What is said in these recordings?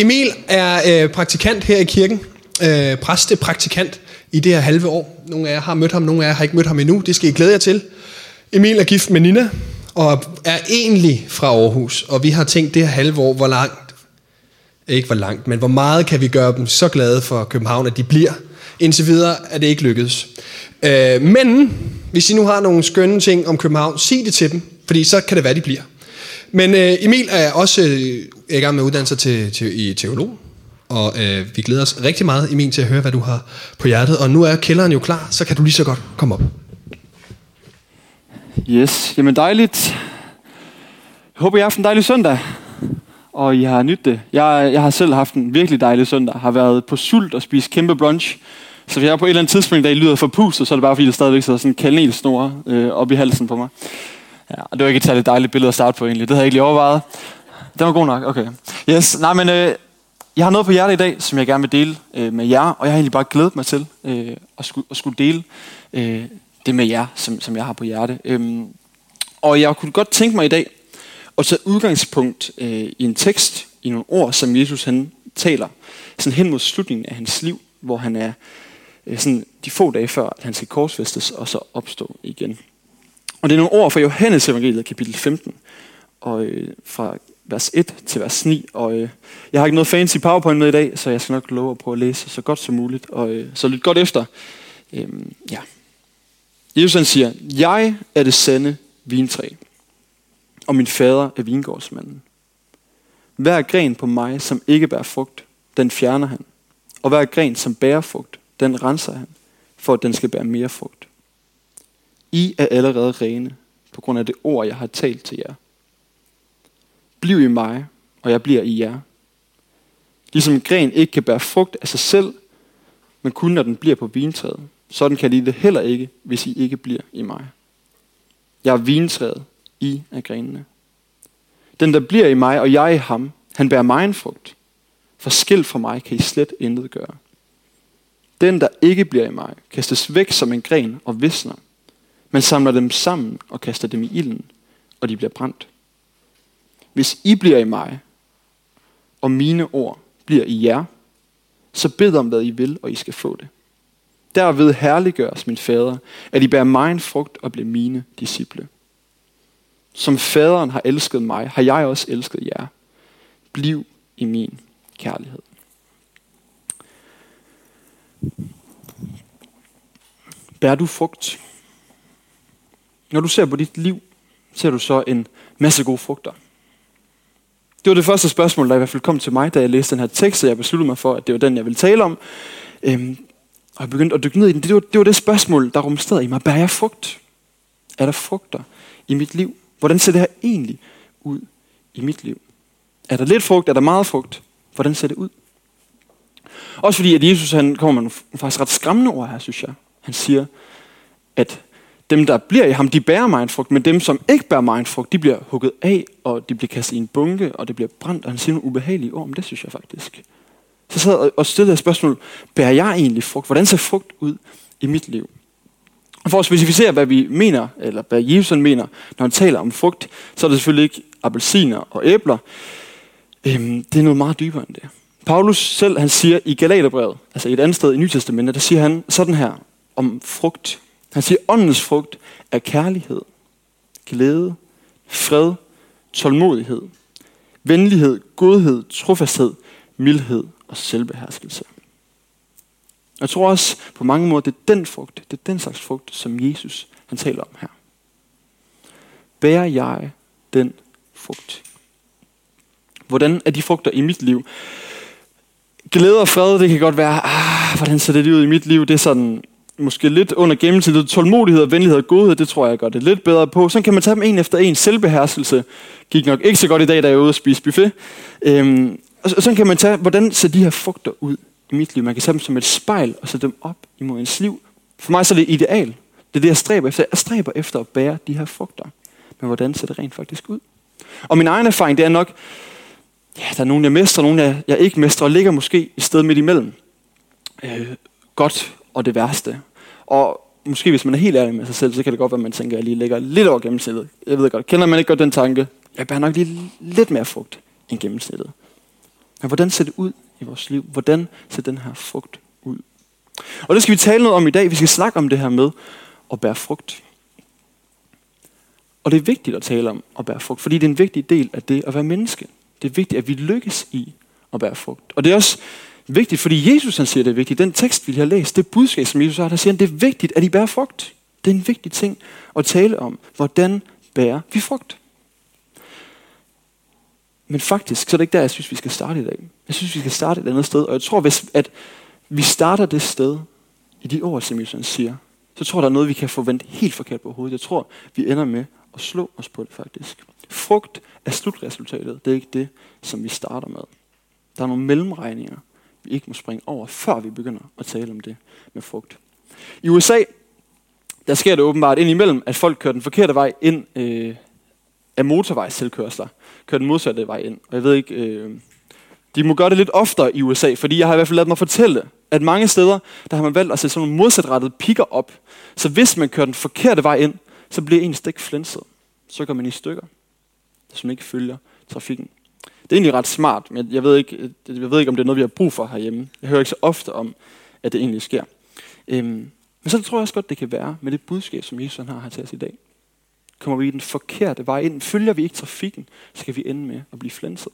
Emil er øh, praktikant her i kirken. Øh, præstepraktikant i det her halve år. Nogle af jer har mødt ham, nogle af jer har ikke mødt ham endnu. Det skal I glæde jer til. Emil er gift med Nina og er egentlig fra Aarhus. Og vi har tænkt det her halve år, hvor langt, ikke hvor langt, men hvor meget kan vi gøre dem så glade for København, at de bliver. Indtil videre er det ikke lykkedes. Øh, men hvis I nu har nogle skønne ting om København, sig det til dem, fordi så kan det være, de bliver. Men øh, Emil er også øh, i gang med at til, til, i teolog, og øh, vi glæder os rigtig meget, Emil, til at høre, hvad du har på hjertet. Og nu er kælderen jo klar, så kan du lige så godt komme op. Yes, jamen dejligt. Jeg håber, I har haft en dejlig søndag, og I har nydt det. Jeg, jeg har selv haft en virkelig dejlig søndag. Har været på sult og spist kæmpe brunch. Så hvis jeg er på et eller andet tidspunkt, der I lyder for pusset, så er det bare fordi, der stadigvæk sidder sådan en kanelsnore øh, op i halsen på mig. Ja, og det var ikke et særligt dejligt billede at starte på egentlig. Det havde jeg ikke lige overvejet. Den var god nok, okay. Yes, nej men øh, jeg har noget på hjertet i dag, som jeg gerne vil dele øh, med jer, og jeg har egentlig bare glædet mig til øh, at, skulle, at skulle dele øh, det med jer, som, som jeg har på hjerte. Øhm, og jeg kunne godt tænke mig i dag at tage udgangspunkt øh, i en tekst, i nogle ord, som Jesus han taler, sådan hen mod slutningen af hans liv, hvor han er øh, sådan de få dage før, at han skal korsfæstes og så opstå igen. Og det er nogle ord fra Johannes evangeliet, kapitel 15, og øh, fra vers 1 til vers 9. Og øh, jeg har ikke noget fancy powerpoint med i dag, så jeg skal nok love at prøve at læse så godt som muligt. Og øh, så lyt godt efter. Øhm, ja. Jesus han siger, jeg er det sande vintræ, og min fader er vingårdsmanden. Hver gren på mig, som ikke bærer frugt, den fjerner han. Og hver gren, som bærer frugt, den renser han, for at den skal bære mere frugt. I er allerede rene, på grund af det ord, jeg har talt til jer. Bliv i mig, og jeg bliver i jer. Ligesom en gren ikke kan bære frugt af sig selv, men kun når den bliver på vintræet. Sådan kan I det heller ikke, hvis I ikke bliver i mig. Jeg er vintræet, I er grenene. Den, der bliver i mig, og jeg i ham, han bærer mig en frugt. For skilt fra mig kan I slet intet gøre. Den, der ikke bliver i mig, kastes væk som en gren og visner. Man samler dem sammen og kaster dem i ilden, og de bliver brændt. Hvis I bliver i mig, og mine ord bliver i jer, så bed om, hvad I vil, og I skal få det. Derved herliggøres min fader, at I bærer mig en frugt og bliver mine disciple. Som faderen har elsket mig, har jeg også elsket jer. Bliv i min kærlighed. Bær du frugt? Når du ser på dit liv, ser du så en masse gode frugter. Det var det første spørgsmål, der i hvert fald kom til mig, da jeg læste den her tekst, og jeg besluttede mig for, at det var den, jeg ville tale om. Øhm, og jeg begyndte at dykke ned i den. Det var det, var det spørgsmål, der rumsterede i mig. Bærer jeg frugt? Er der frugter i mit liv? Hvordan ser det her egentlig ud i mit liv? Er der lidt frugt? Er der meget frugt? Hvordan ser det ud? Også fordi, at Jesus han kommer med nogle faktisk ret skræmmende ord her, synes jeg. Han siger, at dem, der bliver i ham, de bærer mig en frugt, men dem, som ikke bærer mig en frugt, de bliver hugget af, og de bliver kastet i en bunke, og det bliver brændt. Og han siger nogle ubehagelige ord om det, synes jeg faktisk. Så sad jeg og stillede et spørgsmål, bærer jeg egentlig frugt? Hvordan ser frugt ud i mit liv? Og for at specificere, hvad vi mener, eller hvad Jesus mener, når han taler om frugt, så er det selvfølgelig ikke appelsiner og æbler. Øhm, det er noget meget dybere end det. Paulus selv, han siger i Galaterbrevet, altså et andet sted i Nytestamentet, der siger han sådan her om frugt. Han siger, åndens frugt er kærlighed, glæde, fred, tålmodighed, venlighed, godhed, trofasthed, mildhed og selvbeherskelse. Jeg tror også på mange måder, det er den frugt, det er den slags frugt, som Jesus han taler om her. Bærer jeg den frugt? Hvordan er de frugter i mit liv? Glæde og fred, det kan godt være, ah, hvordan ser det ud i mit liv? Det er sådan, måske lidt under gennemsnittet. Tålmodighed og venlighed og godhed, det tror jeg gør det lidt bedre på. Så kan man tage dem en efter en. Selvbeherskelse gik nok ikke så godt i dag, da jeg var ude og spise buffet. Øhm, og så kan man tage, hvordan ser de her frugter ud i mit liv? Man kan tage dem som et spejl og sætte dem op imod ens liv. For mig så er det ideal. Det er det, jeg stræber efter. Jeg stræber efter at bære de her frugter. Men hvordan ser det rent faktisk ud? Og min egen erfaring, det er nok, ja, der er nogen, jeg mestrer, nogen, jeg, jeg ikke mestrer, og ligger måske et sted midt imellem. Øh, godt og det værste. Og måske hvis man er helt ærlig med sig selv, så kan det godt være, at man tænker, at jeg lige ligger lidt over gennemsnittet. Jeg ved godt, kender man ikke godt den tanke? Jeg bærer nok lige lidt mere frugt end gennemsnittet. Men hvordan ser det ud i vores liv? Hvordan ser den her frugt ud? Og det skal vi tale noget om i dag. Vi skal snakke om det her med at bære frugt. Og det er vigtigt at tale om at bære frugt, fordi det er en vigtig del af det at være menneske. Det er vigtigt, at vi lykkes i at bære frugt. Og det er også vigtigt, fordi Jesus han siger, det er vigtigt. Den tekst, vi har læst, det budskab, som Jesus har, der siger han, det er vigtigt, at I bærer frugt. Det er en vigtig ting at tale om. Hvordan bærer vi frugt? Men faktisk, så er det ikke der, jeg synes, vi skal starte i dag. Jeg synes, vi skal starte et andet sted. Og jeg tror, hvis at vi starter det sted, i de ord, som Jesus siger, så tror jeg, der er noget, vi kan forvente helt forkert på hovedet. Jeg tror, vi ender med at slå os på det faktisk. Frugt er slutresultatet. Det er ikke det, som vi starter med. Der er nogle mellemregninger, vi ikke må springe over, før vi begynder at tale om det med frugt. I USA, der sker det åbenbart ind imellem, at folk kører den forkerte vej ind øh, af motorvejstilkørsler. Kører den modsatte vej ind. Og jeg ved ikke, øh, de må gøre det lidt oftere i USA, fordi jeg har i hvert fald ladet mig fortælle, at mange steder, der har man valgt at sætte sådan nogle modsatrettede pikker op. Så hvis man kører den forkerte vej ind, så bliver en stik flænset. Så går man i stykker, som man ikke følger trafikken. Det er egentlig ret smart, men jeg ved, ikke, jeg ved ikke, om det er noget, vi har brug for herhjemme. Jeg hører ikke så ofte om, at det egentlig sker. Øhm, men så tror jeg også godt, det kan være med det budskab, som Jesus har her til os i dag. Kommer vi i den forkerte vej ind, følger vi ikke trafikken, så kan vi ende med at blive flænset.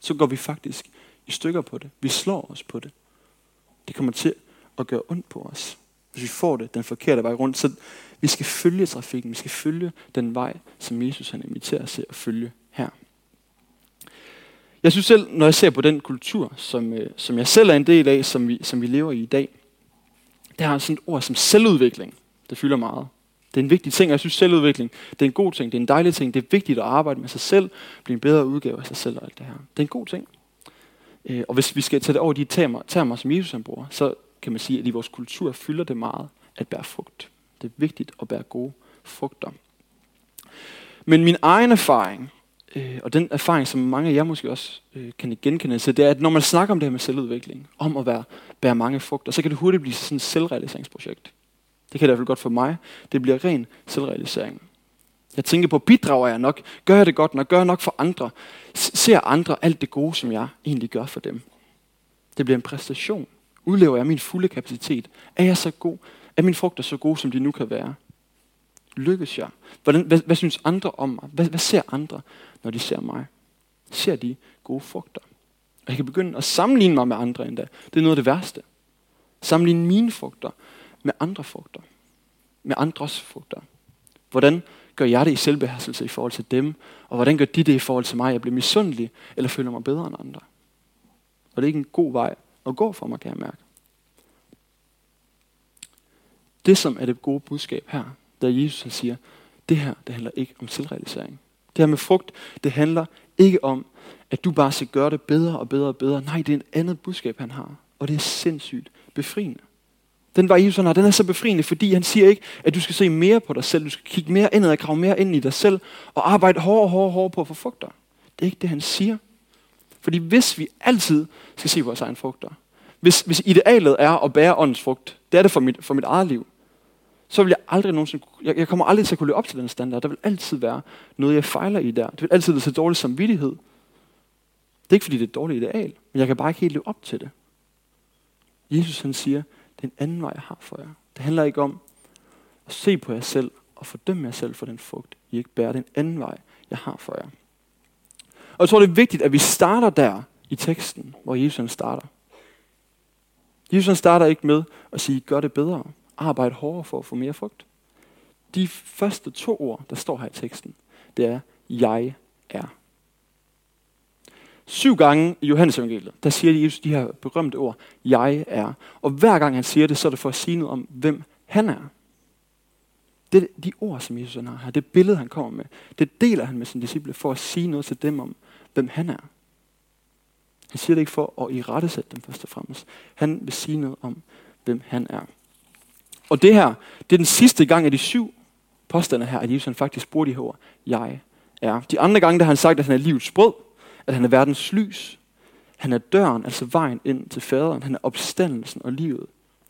Så går vi faktisk i stykker på det. Vi slår os på det. Det kommer til at gøre ondt på os, hvis vi får det den forkerte vej rundt. Så vi skal følge trafikken. Vi skal følge den vej, som Jesus han inviterer os til at følge her. Jeg synes selv, når jeg ser på den kultur, som, øh, som jeg selv er en del af, som vi, som vi lever i i dag, der har sådan et ord som selvudvikling. Det fylder meget. Det er en vigtig ting, og jeg synes selvudvikling, det er en god ting, det er en dejlig ting, det er vigtigt at arbejde med sig selv, blive en bedre udgave af sig selv og alt det her. Det er en god ting. Øh, og hvis vi skal tage det over de termer, termer som Jesus han bruger, så kan man sige, at i vores kultur fylder det meget at bære frugt. Det er vigtigt at bære gode frugter. Men min egen erfaring, øh, og den erfaring, som mange af jer måske også øh, kan genkende til, det er, at når man snakker om det her med selvudvikling, om at være, bære mange frugter, så kan det hurtigt blive sådan et selvrealiseringsprojekt. Det kan det i hvert fald godt for mig. Det bliver ren selvrealisering. Jeg tænker på, bidrager jeg nok? Gør jeg det godt nok? Gør jeg nok for andre? Ser andre alt det gode, som jeg egentlig gør for dem? Det bliver en præstation. Udlever jeg min fulde kapacitet? Er jeg så god? Er mine frugter så gode, som de nu kan være? Lykkes jeg? Hvordan, hvad, hvad synes andre om mig? Hvad, hvad ser andre, når de ser mig? Ser de gode frugter? Og jeg kan begynde at sammenligne mig med andre endda. Det er noget af det værste. Sammenligne mine frugter med andre frugter. Med andres frugter. Hvordan gør jeg det i selvbeherselse i forhold til dem? Og hvordan gør de det i forhold til mig? Jeg bliver misundelig, eller føler mig bedre end andre? Og det er ikke en god vej at gå for mig, kan jeg mærke. Det, som er det gode budskab her, der Jesus siger, det her, det handler ikke om selvrealisering. Det her med frugt, det handler ikke om, at du bare skal gøre det bedre og bedre og bedre. Nej, det er et andet budskab, han har. Og det er sindssygt befriende. Den var Jesus har, den er så befriende, fordi han siger ikke, at du skal se mere på dig selv. Du skal kigge mere indad og grave mere ind i dig selv, og arbejde hårdere og hårdere, hårdere på at få frugter. Det er ikke det, han siger. Fordi hvis vi altid skal se vores egen frugter, hvis, hvis idealet er at bære åndens frugt, det er det for mit, for mit eget liv, så vil jeg aldrig nogensinde, jeg, jeg kommer aldrig til at kunne leve op til den standard. Der vil altid være noget, jeg fejler i der. Det vil altid være så dårlig samvittighed. Det er ikke fordi, det er et dårligt ideal, men jeg kan bare ikke helt leve op til det. Jesus han siger, det er en anden vej, jeg har for jer. Det handler ikke om at se på jer selv og fordømme jer selv for den frugt, I ikke bærer. Det er en anden vej, jeg har for jer. Og jeg tror, det er vigtigt, at vi starter der i teksten, hvor Jesus starter. Jesus starter ikke med at sige, gør det bedre. Arbejde hårdere for at få mere frugt. De første to ord, der står her i teksten, det er, jeg er. Syv gange i Johannes evangeliet, der siger Jesus de her berømte ord, jeg er. Og hver gang han siger det, så er det for at sige noget om, hvem han er. Det er de ord, som Jesus har her, det billede, han kommer med, det deler han med sine disciple for at sige noget til dem om, hvem han er. Han siger det ikke for at irettesætte dem først og fremmest. Han vil sige noget om, hvem han er. Og det her, det er den sidste gang af de syv påstande her, at Jesus faktisk bruger de her ord, jeg er. De andre gange, der har han sagt, at han er livets brød, at han er verdens lys. Han er døren, altså vejen ind til faderen. Han er opstandelsen og livet.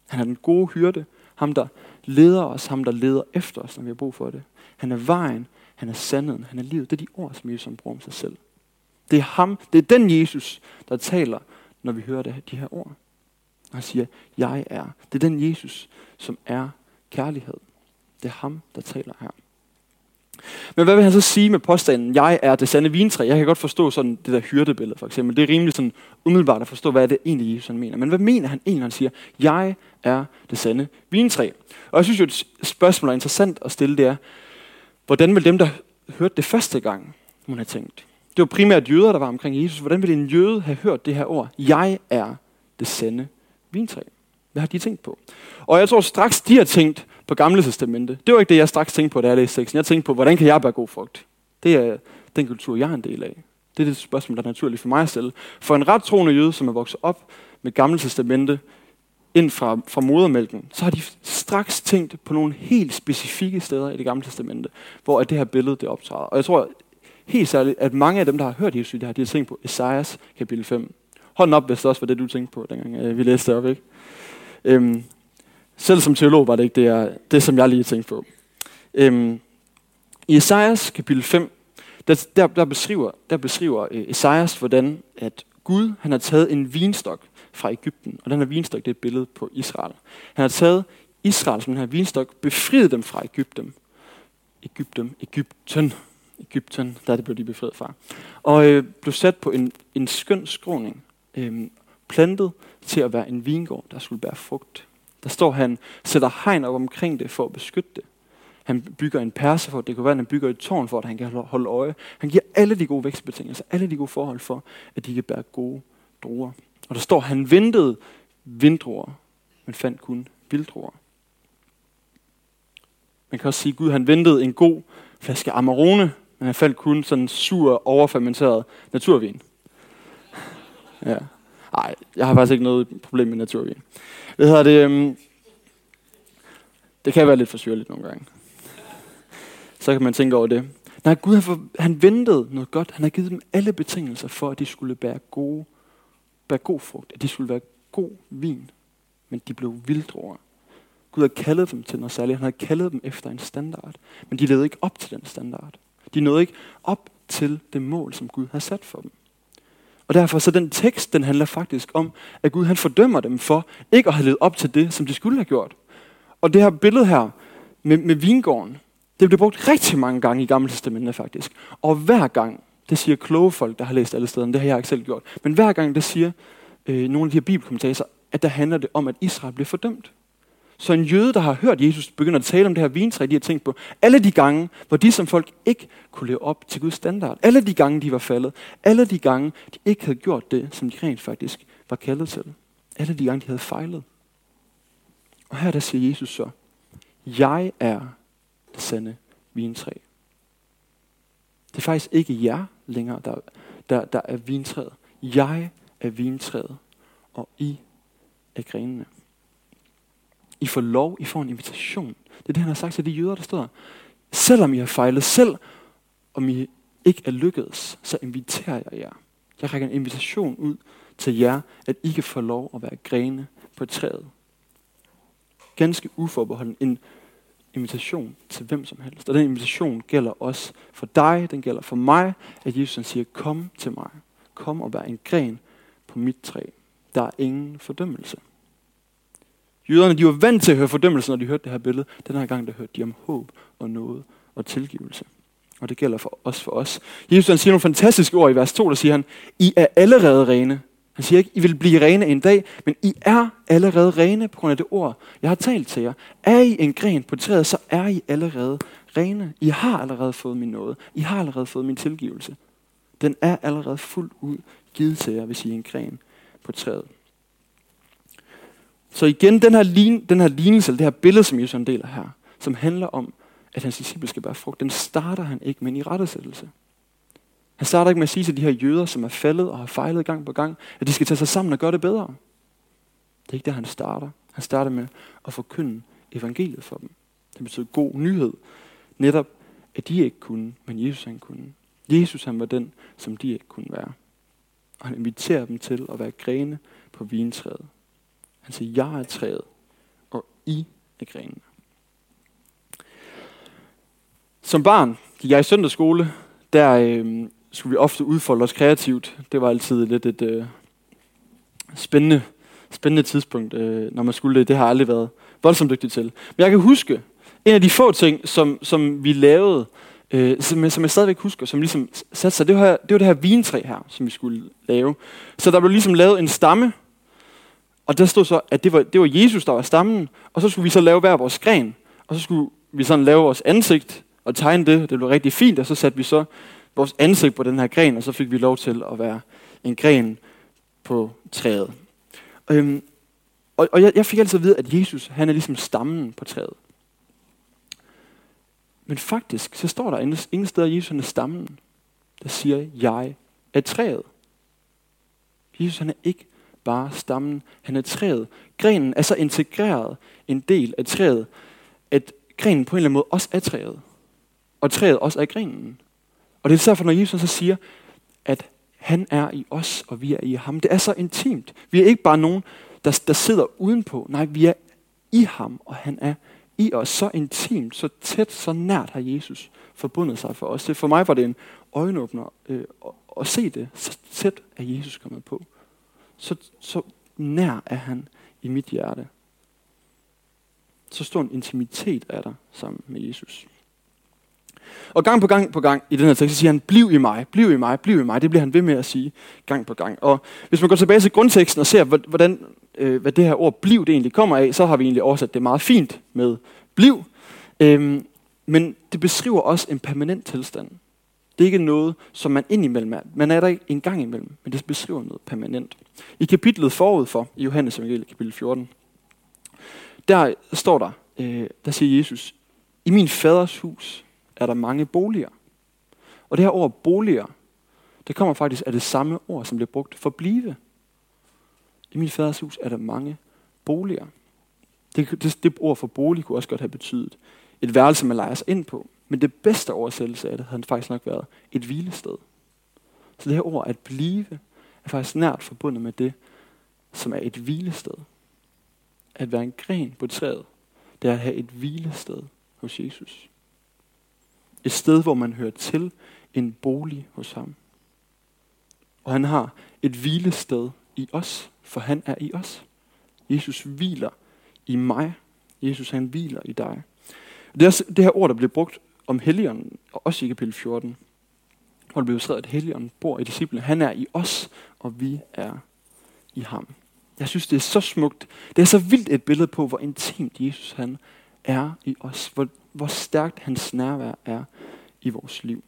Han er den gode hyrde, ham der leder os, ham der leder efter os, når vi har brug for det. Han er vejen, han er sandheden, han er livet. Det er de ord, som Jesus bruger om sig selv. Det er ham, det er den Jesus, der taler, når vi hører det, de her ord. Og han siger, jeg er. Det er den Jesus, som er kærlighed. Det er ham, der taler her. Men hvad vil han så sige med påstanden, jeg er det sande vintræ? Jeg kan godt forstå sådan det der hyrdebillede for eksempel. Det er rimelig sådan umiddelbart at forstå, hvad er det egentlig Jesus han mener. Men hvad mener han egentlig, når han siger, jeg er det sande vintræ? Og jeg synes jo, et spørgsmål er interessant at stille, det er, hvordan vil dem, der hørte det første gang, hun have tænkt? Det var primært jøder, der var omkring Jesus. Hvordan ville en jøde have hørt det her ord? Jeg er det sande vintræ. Hvad har de tænkt på? Og jeg tror straks, de har tænkt på Gamle Testamente. Det var ikke det, jeg straks tænkte på, da jeg læste teksten. Jeg tænkte på, hvordan kan jeg bære god frugt? Det er den kultur, jeg er en del af. Det er det spørgsmål, der er naturligt for mig selv. For en ret troende jøde, som er vokset op med Gamle Testamente, ind fra, fra modermælken, så har de straks tænkt på nogle helt specifikke steder i det gamle testamente, hvor at det her billede det optræder. Og jeg tror helt særligt, at mange af dem, der har hørt Jesus det her, de har tænkt på Esajas kapitel 5. Hånden op, hvis det også var det, du tænkte på, dengang øh, vi læste det op. Ikke? Øhm, selv som teolog var det ikke det, jeg, det som jeg lige tænkte på. Øhm, I Esajas kapitel 5, der, der, der beskriver, der beskriver øh, Esajas, hvordan at Gud han har taget en vinstok fra Ægypten, og den her vinstok det er et billede på Israel. Han har taget Israel som den her vinstok, befriet dem fra Ægypten. Ægypten, Ægypten, Ægypten, der er det blev de befriet fra. Og øh, blev sat på en, en skøn skråning, øh, plantet til at være en vingård, der skulle bære frugt. Der står, han sætter hegn op omkring det for at beskytte det. Han bygger en perse for, at det kunne være, at han bygger et tårn for, at han kan holde øje. Han giver alle de gode vækstbetingelser, alle de gode forhold for, at de kan bære gode druer. Og der står, at han ventede vindruer, men fandt kun vilddruer. Man kan også sige, at Gud han ventede en god flaske Amarone, men han fandt kun sådan sur, overfermenteret naturvin. Ja. Nej, jeg har faktisk ikke noget problem med naturvin. Hvad hedder det? Um, det kan være lidt for syrligt nogle gange. Så kan man tænke over det. Nej, Gud han, for, han ventede noget godt. Han har givet dem alle betingelser for, at de skulle bære, gode, bære god frugt. At de skulle være god vin. Men de blev vilddruer. Gud har kaldet dem til noget særligt. Han har kaldet dem efter en standard. Men de levede ikke op til den standard. De nåede ikke op til det mål, som Gud har sat for dem. Og derfor så den tekst, den handler faktisk om, at Gud han fordømmer dem for ikke at have levet op til det, som de skulle have gjort. Og det her billede her med, med vingården, det bliver brugt rigtig mange gange i Gamle Testamentet faktisk. Og hver gang, det siger kloge folk, der har læst alle steder, det har jeg ikke selv gjort, men hver gang det siger øh, nogle af de her bibelkommentatorer, at der handler det om, at Israel blev fordømt. Så en jøde, der har hørt Jesus begynde at tale om det her vintræ, de har tænkt på, alle de gange, hvor de som folk ikke kunne leve op til Guds standard, alle de gange, de var faldet, alle de gange, de ikke havde gjort det, som de rent faktisk var kaldet til, alle de gange, de havde fejlet. Og her der siger Jesus så, jeg er det sande vintræ. Det er faktisk ikke jer længere, der, der, der er vintræet. Jeg er vintræet, og I er grenene. I får lov, I får en invitation. Det er det, han har sagt til de jøder, der står Selvom I har fejlet, selv om I ikke er lykkedes, så inviterer jeg jer. Jeg rækker en invitation ud til jer, at I kan få lov at være grene på træet. Ganske uforbeholden. En invitation til hvem som helst. Og den invitation gælder også for dig, den gælder for mig, at Jesus siger, kom til mig. Kom og vær en gren på mit træ. Der er ingen fordømmelse. Jøderne de var vant til at høre fordømmelse, når de hørte det her billede. Den her gang der hørte de om håb og noget og tilgivelse. Og det gælder for os for os. Jesus han siger nogle fantastiske ord i vers 2, der siger han, I er allerede rene. Han siger ikke, I vil blive rene en dag, men I er allerede rene på grund af det ord, jeg har talt til jer. Er I en gren på træet, så er I allerede rene. I har allerede fået min nåde. I har allerede fået min tilgivelse. Den er allerede fuldt ud givet til jer, hvis I er en gren på træet. Så igen, den her, lign, den her lignelse, eller det her billede, som Jesus deler her, som handler om, at hans disciple skal bære frugt, den starter han ikke med en irettesættelse. Han starter ikke med at sige til de her jøder, som er faldet og har fejlet gang på gang, at de skal tage sig sammen og gøre det bedre. Det er ikke der, han starter. Han starter med at forkynde evangeliet for dem. Det betyder god nyhed. Netop, at de ikke kunne, men Jesus han kunne. Jesus han var den, som de ikke kunne være. Og han inviterer dem til at være grene på vintræet. Altså, jeg er træet, og I er grenene. Som barn gik jeg i søndagsskole, der, øh, skulle vi ofte udfolde os kreativt. Det var altid lidt et øh, spændende, spændende tidspunkt, øh, når man skulle det. Det har jeg aldrig været voldsomt dygtig til. Men jeg kan huske, en af de få ting, som, som vi lavede, øh, som, som jeg stadigvæk husker, som ligesom satte sig, det var, det var det her vintræ her, som vi skulle lave. Så der blev ligesom lavet en stamme, og der stod så, at det var, det var Jesus, der var stammen, og så skulle vi så lave hver vores gren, og så skulle vi sådan lave vores ansigt og tegne det. Det blev rigtig fint, og så satte vi så vores ansigt på den her gren, og så fik vi lov til at være en gren på træet. Øhm, og og jeg, jeg fik altid at vide, at Jesus han er ligesom stammen på træet. Men faktisk, så står der ingen steder, at Jesus han er stammen, der siger, jeg er træet. Jesus han er ikke bare stammen, han er træet. Grenen er så integreret en del af træet, at grenen på en eller anden måde også er træet. Og træet også er grenen. Og det er derfor, når Jesus så siger, at han er i os, og vi er i ham. Det er så intimt. Vi er ikke bare nogen, der, der sidder udenpå. Nej, vi er i ham, og han er i os. Så intimt, så tæt, så nært har Jesus forbundet sig for os. For mig var det en øjenåbner øh, at se det. Så tæt er Jesus kommet på. Så, så nær er han i mit hjerte. Så stor en intimitet er der sammen med Jesus. Og gang på gang på gang i den her tekst, så siger han, bliv i mig, bliv i mig, bliv i mig. Det bliver han ved med at sige gang på gang. Og hvis man går tilbage til grundteksten og ser, hvordan, øh, hvad det her ord bliv det egentlig kommer af, så har vi egentlig oversat det meget fint med bliv. Øhm, men det beskriver også en permanent tilstand. Det er ikke noget, som man indimellem er. Man er der ikke en gang imellem, men det beskriver noget permanent. I kapitlet forud for, i Johannes evangeliet, kapitel 14, der står der, øh, der siger Jesus, i min faders hus er der mange boliger. Og det her ord boliger, det kommer faktisk af det samme ord, som bliver brugt for blive. I min faders hus er der mange boliger. Det, det, det ord for bolig kunne også godt have betydet et værelse, man leger sig ind på. Men det bedste oversættelse af det havde faktisk nok været et hvilested. Så det her ord at blive er faktisk nært forbundet med det, som er et hvilested. At være en gren på træet, det er at have et hvilested hos Jesus. Et sted, hvor man hører til en bolig hos ham. Og han har et hvilested i os, for han er i os. Jesus hviler i mig. Jesus han hviler i dig. Det er det her ord, der bliver brugt om Helligånden, og også i kapitel 14, hvor det bliver beskrevet, at Helligånden bor i disciplene. Han er i os, og vi er i ham. Jeg synes, det er så smukt. Det er så vildt et billede på, hvor intimt Jesus han er i os. Hvor, hvor stærkt hans nærvær er i vores liv.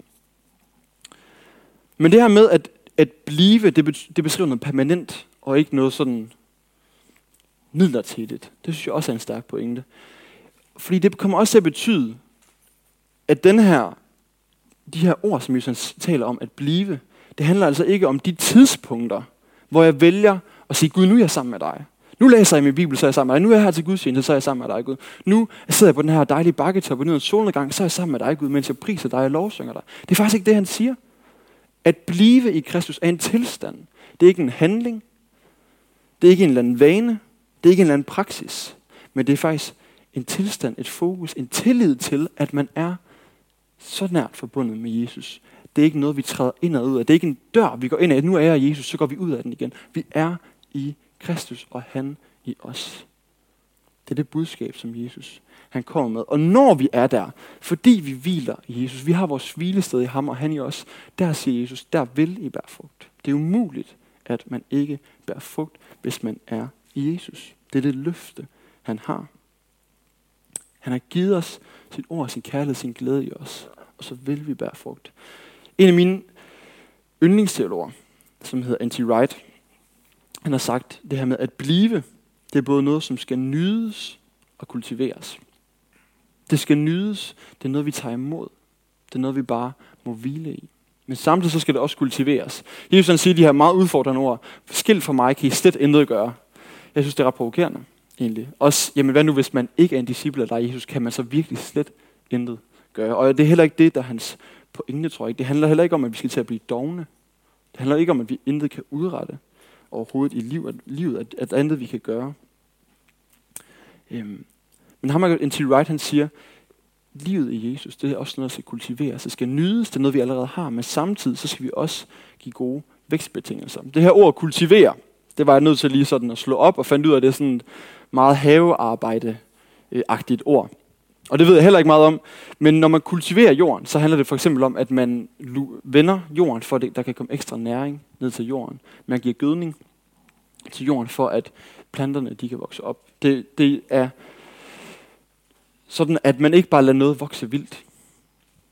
Men det her med at, at blive, det, det beskriver noget permanent, og ikke noget sådan midlertidigt. Det synes jeg også er en stærk pointe. Fordi det kommer også til at betyde, at den her, de her ord, som Jesus taler om at blive, det handler altså ikke om de tidspunkter, hvor jeg vælger at sige, Gud, nu er jeg sammen med dig. Nu læser jeg min bibel, så er jeg sammen med dig. Nu er jeg her til gudstjeneste, så er jeg sammen med dig, Gud. Nu sidder jeg på den her dejlige bakketop og nyder en solnedgang, så er jeg sammen med dig, Gud, mens jeg priser dig og lovsynger dig. Det er faktisk ikke det, han siger. At blive i Kristus er en tilstand. Det er ikke en handling. Det er ikke en eller anden vane. Det er ikke en eller anden praksis. Men det er faktisk en tilstand, et fokus, en tillid til, at man er så nært forbundet med Jesus. Det er ikke noget, vi træder ind og ud af. Det er ikke en dør, vi går ind af. Nu er jeg Jesus, så går vi ud af den igen. Vi er i Kristus, og han i os. Det er det budskab, som Jesus han kommer med. Og når vi er der, fordi vi hviler i Jesus, vi har vores hvilested i ham og han i os, der siger Jesus, der vil I bære frugt. Det er umuligt, at man ikke bærer frugt, hvis man er i Jesus. Det er det løfte, han har. Han har givet os sit ord, sin kærlighed, sin glæde i os. Og så vil vi bære frugt. En af mine yndlingsteologer, som hedder Anti Wright, han har sagt det her med at blive, det er både noget, som skal nydes og kultiveres. Det skal nydes, det er noget, vi tager imod. Det er noget, vi bare må hvile i. Men samtidig så skal det også kultiveres. Jesus han siger de her meget udfordrende ord. Skilt for mig kan I slet intet gøre. Jeg synes, det er ret provokerende, egentlig. Også, jamen hvad nu, hvis man ikke er en disciple af dig, Jesus, kan man så virkelig slet intet gøre. Og det er heller ikke det, der er hans pointe, tror jeg. Det handler heller ikke om, at vi skal til at blive dogne. Det handler ikke om, at vi intet kan udrette overhovedet i livet, livet at, at andet vi kan gøre. Øhm, men ham en T. Wright, han siger, livet i Jesus, det er også noget, der skal kultiveres. Det skal nydes, det er noget, vi allerede har, men samtidig så skal vi også give gode vækstbetingelser. Det her ord kultivere, det var jeg nødt til lige sådan at slå op og fandt ud af, det er sådan meget havearbejde-agtigt øh, ord. Og det ved jeg heller ikke meget om. Men når man kultiverer jorden, så handler det for eksempel om, at man vender jorden, for at der kan komme ekstra næring ned til jorden. Man giver gødning til jorden, for at planterne de kan vokse op. Det, det er sådan, at man ikke bare lader noget vokse vildt,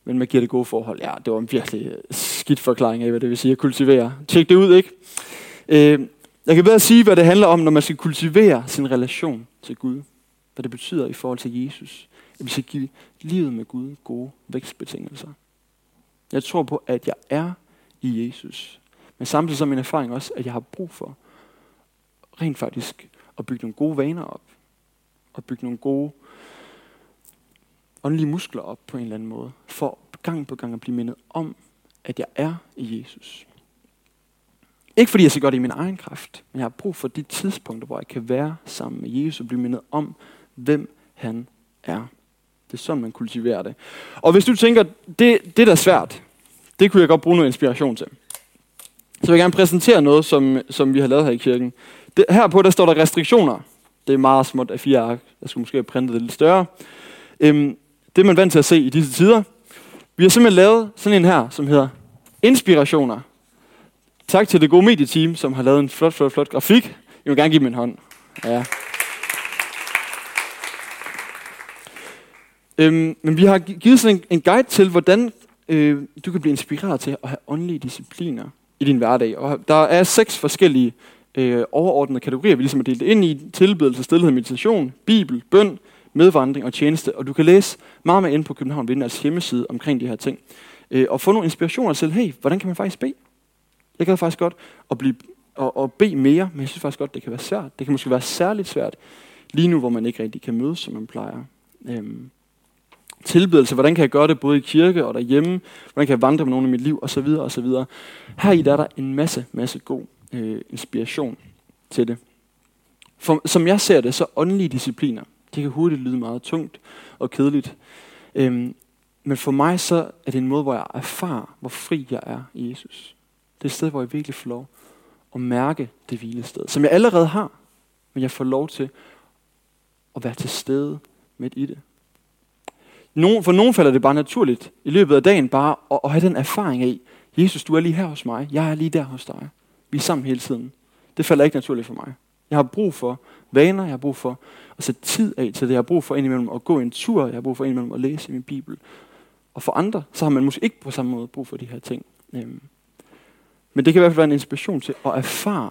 men man giver det gode forhold. Ja, det var en virkelig øh, skidt forklaring af, hvad det vil sige at kultivere. Tjek det ud, ikke? Øh, jeg kan bedre sige, hvad det handler om, når man skal kultivere sin relation til Gud. Hvad det betyder i forhold til Jesus. At vi skal give livet med Gud gode vækstbetingelser. Jeg tror på, at jeg er i Jesus. Men samtidig så er min erfaring også, at jeg har brug for rent faktisk at bygge nogle gode vaner op. Og bygge nogle gode åndelige muskler op på en eller anden måde. For gang på gang at blive mindet om, at jeg er i Jesus. Ikke fordi jeg skal gøre det i min egen kraft, men jeg har brug for de tidspunkter, hvor jeg kan være sammen med Jesus og blive mindet om, hvem han er. Det er sådan, man kultiverer det. Og hvis du tænker, det, det der er svært, det kunne jeg godt bruge noget inspiration til. Så vil jeg gerne præsentere noget, som, som vi har lavet her i kirken. Det, herpå der står der restriktioner. Det er meget småt af fire ark. Jeg skulle måske have printet det lidt større. Øhm, det er man vant til at se i disse tider. Vi har simpelthen lavet sådan en her, som hedder Inspirationer. Tak til det gode medieteam, som har lavet en flot, flot, flot grafik. Jeg vil gerne give min hånd. Ja. Øhm, men vi har givet sådan en, en guide til, hvordan øh, du kan blive inspireret til at have åndelige discipliner i din hverdag. Og der er seks forskellige øh, overordnede kategorier, vi ligesom har delt ind i. Tilbedelse, stillhed, meditation, bibel, bøn, medvandring og tjeneste. Og du kan læse meget mere ind på København Vinders hjemmeside omkring de her ting. Øh, og få nogle inspirationer til, hey, hvordan kan man faktisk bede? Jeg kan faktisk godt at, blive, at, at bede mere, men jeg synes faktisk godt, det kan være svært. Det kan måske være særligt svært lige nu, hvor man ikke rigtig kan mødes, som man plejer. Øhm, tilbedelse, hvordan kan jeg gøre det både i kirke og derhjemme, hvordan kan jeg vandre med nogen i mit liv, osv. osv. Her i der er der en masse, masse god øh, inspiration til det. For, som jeg ser det, så åndelige discipliner, det kan hurtigt lyde meget tungt og kedeligt. Øhm, men for mig så er det en måde, hvor jeg erfarer, hvor fri jeg er i Jesus. Det er et sted, hvor jeg virkelig får lov at mærke det hvilested, som jeg allerede har, men jeg får lov til at være til stede midt i det. For nogen falder det bare naturligt i løbet af dagen bare at, at have den erfaring af, Jesus, du er lige her hos mig, jeg er lige der hos dig. Vi er sammen hele tiden. Det falder ikke naturligt for mig. Jeg har brug for vaner, jeg har brug for at sætte tid af til det, jeg har brug for indimellem at gå en tur, jeg har brug for indimellem at læse i min bibel. Og for andre, så har man måske ikke på samme måde brug for de her ting. Øhm, men det kan i hvert fald være en inspiration til at erfare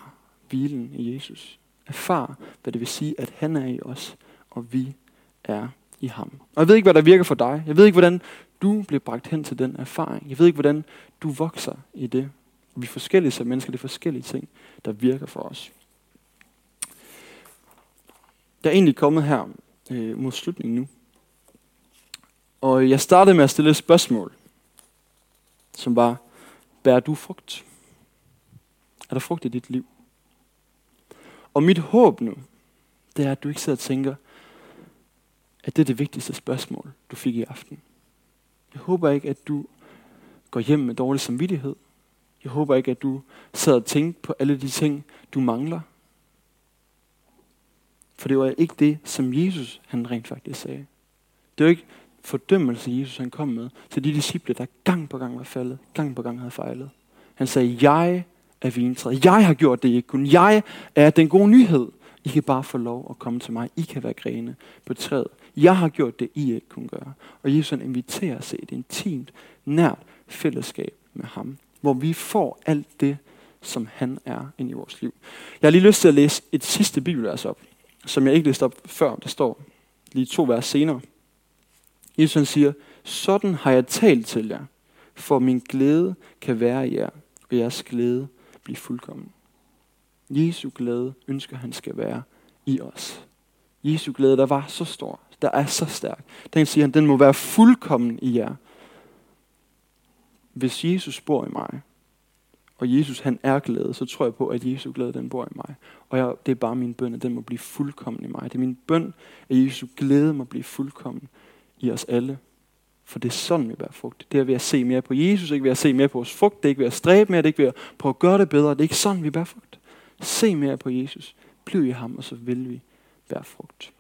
hvilen i Jesus. Erfare, hvad det vil sige, at han er i os, og vi er i ham. Og jeg ved ikke, hvad der virker for dig. Jeg ved ikke, hvordan du bliver bragt hen til den erfaring. Jeg ved ikke, hvordan du vokser i det. Vi er forskellige som mennesker. Det er forskellige ting, der virker for os. Der er egentlig kommet her øh, mod slutningen nu. Og jeg startede med at stille et spørgsmål, som var, bærer du frugt? Er der frugt i dit liv? Og mit håb nu, det er, at du ikke sidder og tænker, at det er det vigtigste spørgsmål, du fik i aften. Jeg håber ikke, at du går hjem med dårlig samvittighed. Jeg håber ikke, at du sidder og tænker på alle de ting, du mangler. For det var ikke det, som Jesus han rent faktisk sagde. Det var ikke fordømmelse, Jesus han kom med til de disciple, der gang på gang var faldet, gang på gang havde fejlet. Han sagde, jeg er vintræet. Jeg har gjort det, ikke kun. Jeg er den gode nyhed. I kan bare få lov at komme til mig. I kan være grene på træet. Jeg har gjort det, I ikke kunne gøre. Og Jesus han inviterer os til et intimt, nært fællesskab med ham. Hvor vi får alt det, som han er ind i vores liv. Jeg har lige lyst til at læse et sidste bibelvers op, som jeg ikke læste op før. Der står lige to vers senere. Jesus han siger, sådan har jeg talt til jer, for min glæde kan være i jer, og jeres glæde blive fuldkommen. Jesu glæde ønsker han skal være i os. Jesu glæde, der var så stor, der er så stærk. Den siger han, den må være fuldkommen i jer. Hvis Jesus bor i mig, og Jesus han er glæde, så tror jeg på, at Jesu glæde den bor i mig. Og jeg, det er bare min bøn, at den må blive fuldkommen i mig. Det er min bøn, at Jesu glæde må blive fuldkommen i os alle. For det er sådan, vi bærer frugt. Det er ved at se mere på Jesus, ikke ved at se mere på vores frugt. Det er ikke ved at stræbe mere, det er ikke ved at prøve at gøre det bedre. Det er ikke sådan, vi bærer frugt. Se mere på Jesus. Bliv i ham, og så vil vi bære frugt.